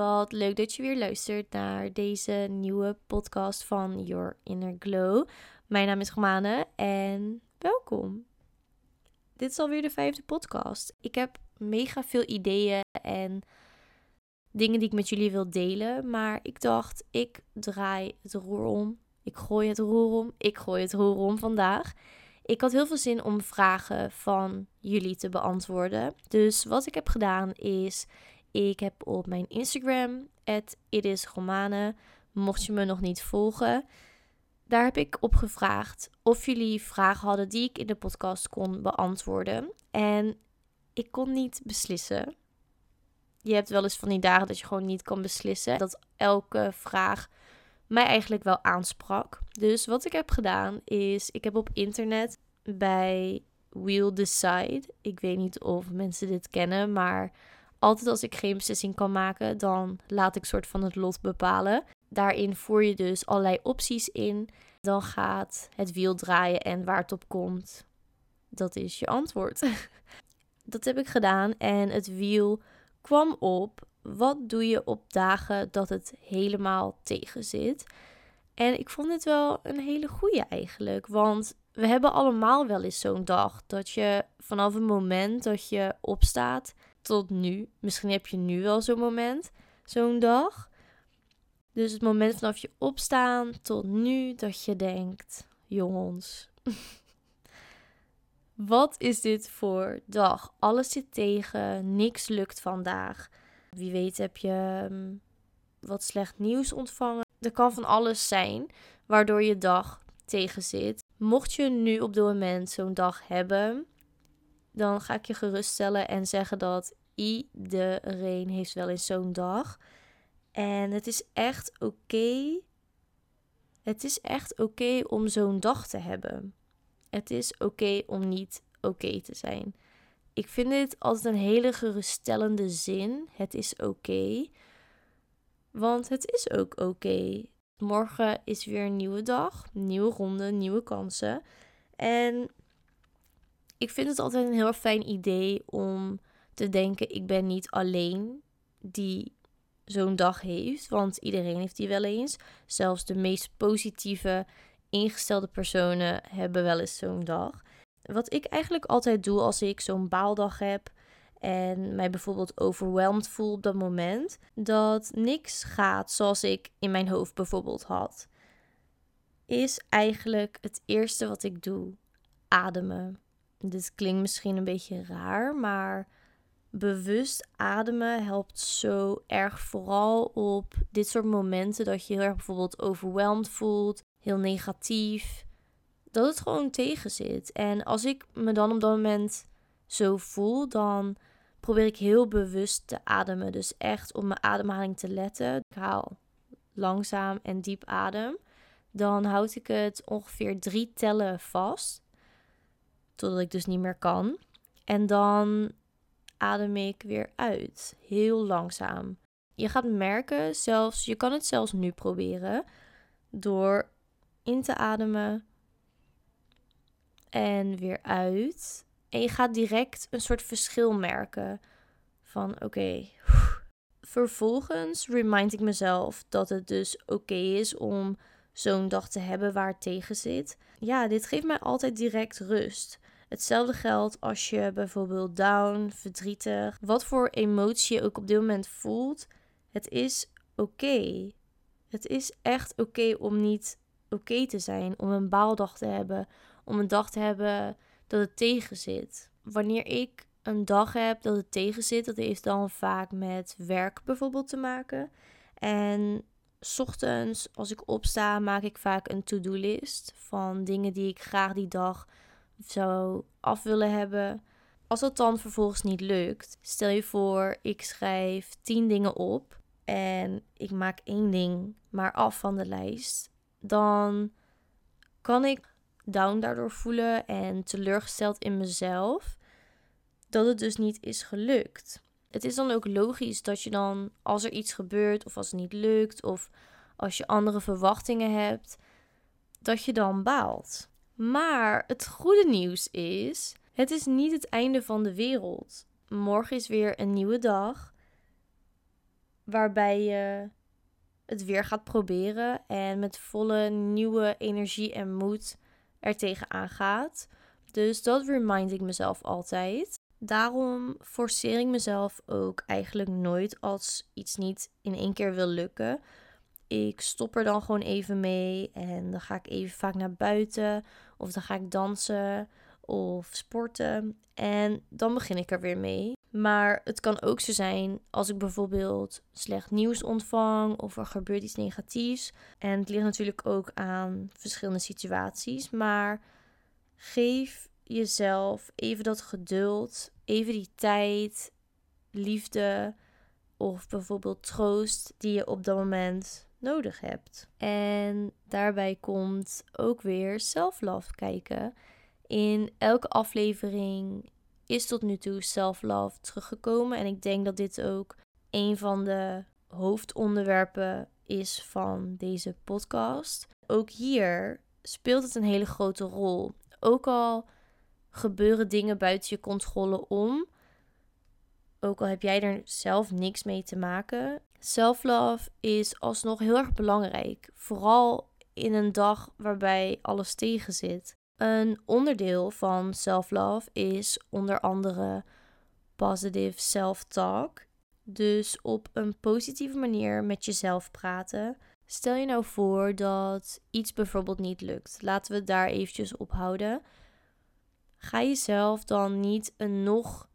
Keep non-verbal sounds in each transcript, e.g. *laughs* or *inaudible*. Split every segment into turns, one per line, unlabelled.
Wat leuk dat je weer luistert naar deze nieuwe podcast van Your Inner Glow. Mijn naam is Romane en welkom. Dit is alweer de vijfde podcast. Ik heb mega veel ideeën en dingen die ik met jullie wil delen. Maar ik dacht, ik draai het roer om. Ik gooi het roer om. Ik gooi het roer om vandaag. Ik had heel veel zin om vragen van jullie te beantwoorden. Dus wat ik heb gedaan is ik heb op mijn Instagram, @itisromane, mocht je me nog niet volgen, daar heb ik op gevraagd of jullie vragen hadden die ik in de podcast kon beantwoorden. En ik kon niet beslissen. Je hebt wel eens van die dagen dat je gewoon niet kan beslissen. Dat elke vraag mij eigenlijk wel aansprak. Dus wat ik heb gedaan is, ik heb op internet bij Wheel Decide, ik weet niet of mensen dit kennen, maar altijd als ik geen beslissing kan maken, dan laat ik soort van het lot bepalen. Daarin voer je dus allerlei opties in. Dan gaat het wiel draaien en waar het op komt, dat is je antwoord. *laughs* dat heb ik gedaan en het wiel kwam op. Wat doe je op dagen dat het helemaal tegen zit? En ik vond het wel een hele goeie eigenlijk. Want we hebben allemaal wel eens zo'n dag dat je vanaf het moment dat je opstaat tot nu. Misschien heb je nu wel zo'n moment, zo'n dag. Dus het moment vanaf je opstaan tot nu dat je denkt: jongens, *laughs* wat is dit voor dag? Alles zit tegen, niks lukt vandaag. Wie weet heb je hm, wat slecht nieuws ontvangen. Er kan van alles zijn waardoor je dag tegen zit. Mocht je nu op dit moment zo'n dag hebben, dan ga ik je geruststellen en zeggen dat iedereen heeft wel eens zo'n dag. En het is echt oké. Het is echt oké om zo'n dag te hebben. Het is oké om niet oké te zijn. Ik vind dit altijd een hele geruststellende zin. Het is oké. Want het is ook oké. Morgen is weer een nieuwe dag, nieuwe ronde, nieuwe kansen. En ik vind het altijd een heel fijn idee om te denken: ik ben niet alleen die zo'n dag heeft. Want iedereen heeft die wel eens. Zelfs de meest positieve, ingestelde personen hebben wel eens zo'n dag. Wat ik eigenlijk altijd doe als ik zo'n baaldag heb en mij bijvoorbeeld overweldigd voel op dat moment, dat niks gaat zoals ik in mijn hoofd bijvoorbeeld had, is eigenlijk het eerste wat ik doe: ademen. Dit klinkt misschien een beetje raar, maar bewust ademen helpt zo erg vooral op dit soort momenten dat je heel erg bijvoorbeeld overweldigd voelt, heel negatief, dat het gewoon tegen zit. En als ik me dan op dat moment zo voel, dan probeer ik heel bewust te ademen. Dus echt op mijn ademhaling te letten. Ik haal langzaam en diep adem. Dan houd ik het ongeveer drie tellen vast. Totdat ik dus niet meer kan. En dan adem ik weer uit. Heel langzaam. Je gaat merken, zelfs, je kan het zelfs nu proberen. Door in te ademen. En weer uit. En je gaat direct een soort verschil merken. Van oké. Vervolgens remind ik mezelf dat het dus oké is om zo'n dag te hebben waar het tegen zit. Ja, dit geeft mij altijd direct rust. Hetzelfde geldt als je bijvoorbeeld down, verdrietig, wat voor emotie je ook op dit moment voelt. Het is oké. Het is echt oké om niet oké te zijn, om een baaldag te hebben, om een dag te hebben dat het tegen zit. Wanneer ik een dag heb dat het tegen zit, dat heeft dan vaak met werk bijvoorbeeld te maken. En ochtends, als ik opsta, maak ik vaak een to-do-list van dingen die ik graag die dag zou af willen hebben. Als dat dan vervolgens niet lukt, stel je voor, ik schrijf 10 dingen op en ik maak één ding maar af van de lijst, dan kan ik down daardoor voelen en teleurgesteld in mezelf dat het dus niet is gelukt. Het is dan ook logisch dat je dan, als er iets gebeurt of als het niet lukt of als je andere verwachtingen hebt, dat je dan baalt. Maar het goede nieuws is: het is niet het einde van de wereld. Morgen is weer een nieuwe dag. waarbij je het weer gaat proberen en met volle nieuwe energie en moed er tegenaan gaat. Dus dat remind ik mezelf altijd. Daarom forceer ik mezelf ook eigenlijk nooit als iets niet in één keer wil lukken. Ik stop er dan gewoon even mee en dan ga ik even vaak naar buiten of dan ga ik dansen of sporten en dan begin ik er weer mee. Maar het kan ook zo zijn als ik bijvoorbeeld slecht nieuws ontvang of er gebeurt iets negatiefs. En het ligt natuurlijk ook aan verschillende situaties. Maar geef jezelf even dat geduld, even die tijd, liefde of bijvoorbeeld troost die je op dat moment nodig hebt. En daarbij komt ook weer self-love kijken. In elke aflevering is tot nu toe self-love teruggekomen. En ik denk dat dit ook een van de hoofdonderwerpen is van deze podcast. Ook hier speelt het een hele grote rol. Ook al gebeuren dingen buiten je controle om, ook al heb jij er zelf niks mee te maken. Self-love is alsnog heel erg belangrijk. Vooral in een dag waarbij alles tegen zit. Een onderdeel van self-love is onder andere positive self-talk. Dus op een positieve manier met jezelf praten. Stel je nou voor dat iets bijvoorbeeld niet lukt. Laten we het daar eventjes op houden. Ga jezelf dan niet een nog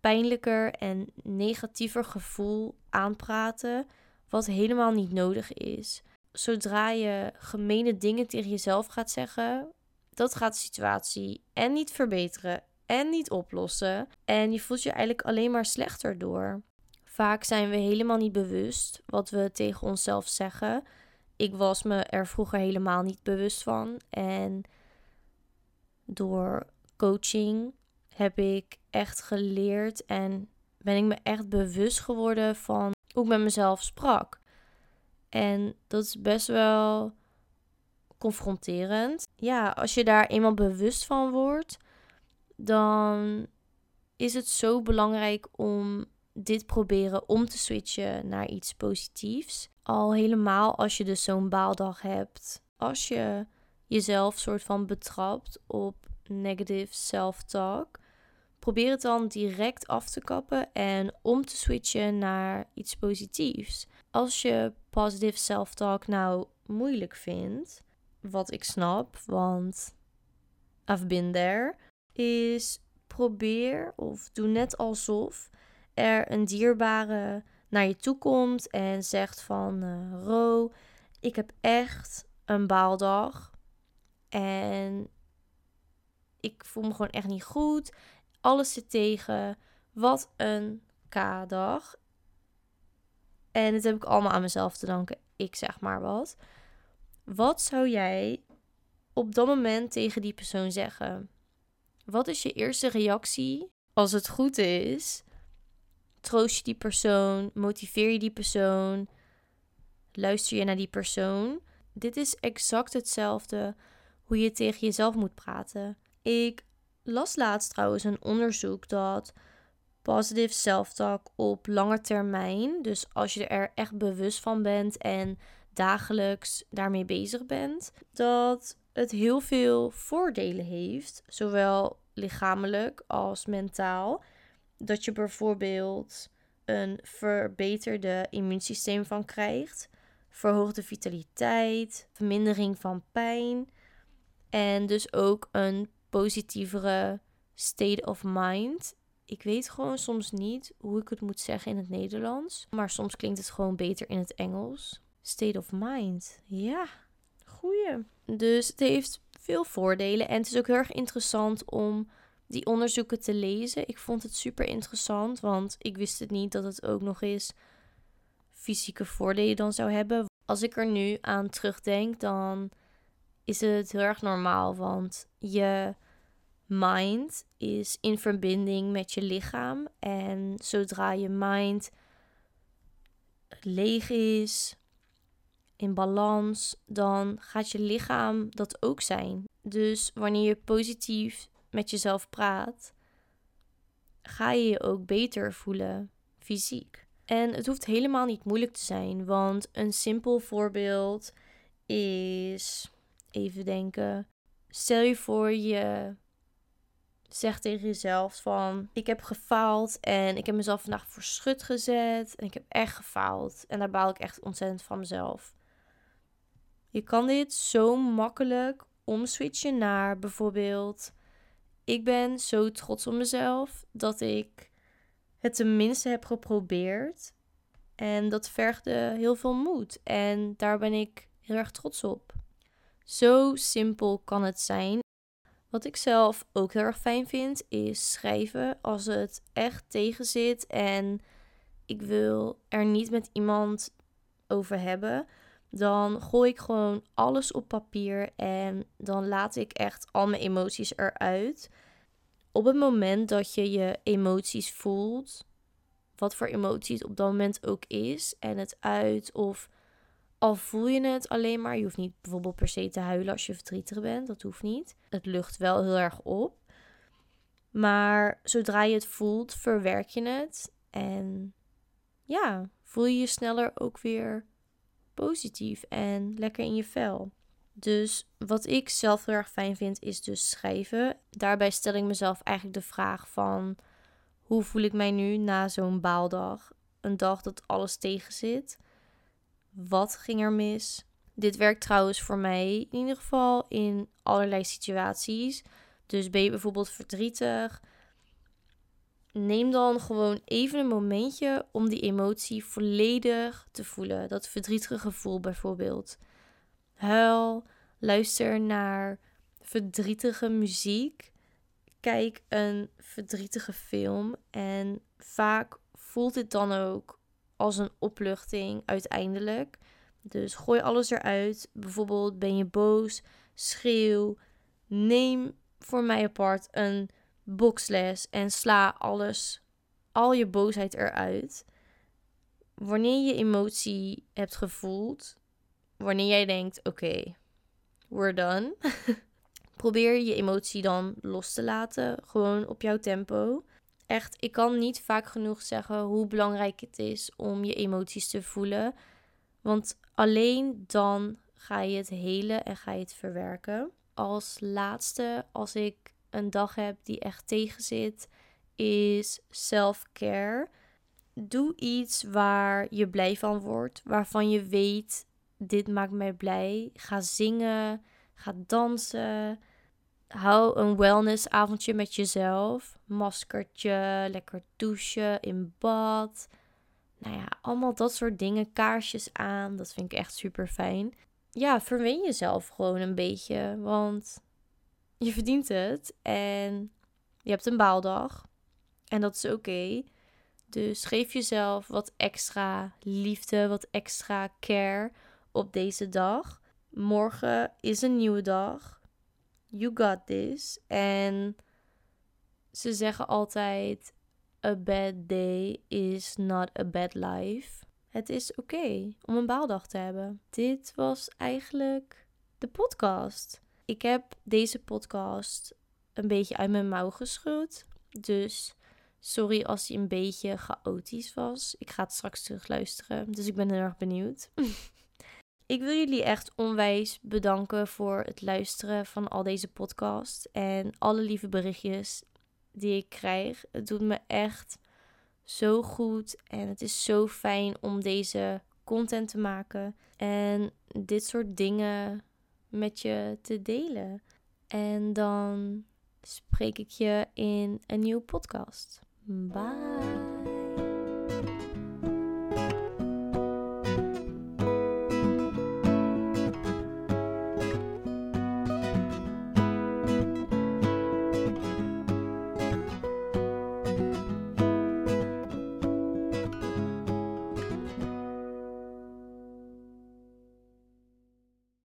pijnlijker en negatiever gevoel aanpraten, wat helemaal niet nodig is. Zodra je gemene dingen tegen jezelf gaat zeggen, dat gaat de situatie en niet verbeteren en niet oplossen. En je voelt je eigenlijk alleen maar slechter door. Vaak zijn we helemaal niet bewust wat we tegen onszelf zeggen. Ik was me er vroeger helemaal niet bewust van. En door coaching heb ik echt geleerd en ben ik me echt bewust geworden van hoe ik met mezelf sprak. En dat is best wel confronterend. Ja, als je daar eenmaal bewust van wordt, dan is het zo belangrijk om dit proberen om te switchen naar iets positiefs. Al helemaal als je dus zo'n baaldag hebt. Als je jezelf soort van betrapt op negative self-talk, probeer het dan direct af te kappen en om te switchen naar iets positiefs. Als je positive self-talk nou moeilijk vindt, wat ik snap, want I've been there, is probeer of doe net alsof er een dierbare naar je toe komt en zegt van uh, Ro, ik heb echt een baaldag en ik voel me gewoon echt niet goed. Alles zit tegen. Wat een K-dag. En dit heb ik allemaal aan mezelf te danken. Ik zeg maar wat. Wat zou jij op dat moment tegen die persoon zeggen? Wat is je eerste reactie als het goed is? Troost je die persoon? Motiveer je die persoon? Luister je naar die persoon? Dit is exact hetzelfde hoe je tegen jezelf moet praten. Ik las laatst trouwens een onderzoek dat positive self-talk op lange termijn, dus als je er echt bewust van bent en dagelijks daarmee bezig bent, dat het heel veel voordelen heeft, zowel lichamelijk als mentaal. Dat je bijvoorbeeld een verbeterde immuunsysteem van krijgt, verhoogde vitaliteit, vermindering van pijn en dus ook een positievere state of mind. Ik weet gewoon soms niet hoe ik het moet zeggen in het Nederlands, maar soms klinkt het gewoon beter in het Engels. State of mind. Ja, goeie. Dus het heeft veel voordelen en het is ook heel erg interessant om die onderzoeken te lezen. Ik vond het super interessant, want ik wist het niet dat het ook nog eens fysieke voordelen dan zou hebben. Als ik er nu aan terugdenk, dan is het heel erg normaal, want je mind is in verbinding met je lichaam. En zodra je mind leeg is, in balans, dan gaat je lichaam dat ook zijn. Dus wanneer je positief met jezelf praat, ga je je ook beter voelen fysiek. En het hoeft helemaal niet moeilijk te zijn, want een simpel voorbeeld is even denken. Stel je voor je zegt tegen jezelf van ik heb gefaald en ik heb mezelf vandaag voor schut gezet en ik heb echt gefaald en daar baal ik echt ontzettend van mezelf. Je kan dit zo makkelijk omswitchen naar bijvoorbeeld ik ben zo trots op mezelf dat ik het tenminste heb geprobeerd en dat vergde heel veel moed en daar ben ik heel erg trots op. Zo simpel kan het zijn. Wat ik zelf ook heel erg fijn vind, is schrijven als het echt tegen zit en ik wil er niet met iemand over hebben. Dan gooi ik gewoon alles op papier en dan laat ik echt al mijn emoties eruit. Op het moment dat je je emoties voelt, wat voor emoties op dat moment ook is, en het uit of al voel je het alleen maar, je hoeft niet bijvoorbeeld per se te huilen als je verdrietig bent, dat hoeft niet. Het lucht wel heel erg op. Maar zodra je het voelt, verwerk je het. En ja, voel je je sneller ook weer positief en lekker in je vel. Dus wat ik zelf heel erg fijn vind, is dus schrijven. Daarbij stel ik mezelf eigenlijk de vraag van hoe voel ik mij nu na zo'n baaldag? Een dag dat alles tegen zit. Wat ging er mis? Dit werkt trouwens voor mij in ieder geval in allerlei situaties. Dus ben je bijvoorbeeld verdrietig? Neem dan gewoon even een momentje om die emotie volledig te voelen. Dat verdrietige gevoel bijvoorbeeld. Huil, luister naar verdrietige muziek. Kijk een verdrietige film. En vaak voelt het dan ook als een opluchting uiteindelijk. Dus gooi alles eruit. Bijvoorbeeld ben je boos, schreeuw. Neem voor mij apart een boxles en sla alles, al je boosheid eruit. Wanneer je emotie hebt gevoeld, wanneer jij denkt: oké, we're done. *laughs* Probeer je emotie dan los te laten, gewoon op jouw tempo echt, ik kan niet vaak genoeg zeggen hoe belangrijk het is om je emoties te voelen. Want alleen dan ga je het helen en ga je het verwerken. Als laatste, als ik een dag heb die echt tegenzit, is self-care. Doe iets waar je blij van wordt, waarvan je weet, dit maakt mij blij. Ga zingen, ga dansen. Hou een wellnessavondje met jezelf. Maskertje, lekker douchen in bad. Nou ja, allemaal dat soort dingen. Kaarsjes aan. Dat vind ik echt super fijn. Ja, verwen jezelf gewoon een beetje. Want je verdient het. En je hebt een baaldag. En dat is oké. Dus geef jezelf wat extra liefde, wat extra care op deze dag. Morgen is een nieuwe dag. You got this. En ze zeggen altijd: A bad day is not a bad life. Het is oké om een baaldag te hebben. Dit was eigenlijk de podcast. Ik heb deze podcast een beetje uit mijn mouw geschud. Dus sorry als hij een beetje chaotisch was. Ik ga het straks terug luisteren. Dus ik ben heel erg benieuwd. *laughs* Ik wil jullie echt onwijs bedanken voor het luisteren van al deze podcasts en alle lieve berichtjes die ik krijg. Het doet me echt zo goed en het is zo fijn om deze content te maken en dit soort dingen met je te delen. En dan spreek ik je in een nieuwe podcast. Bye.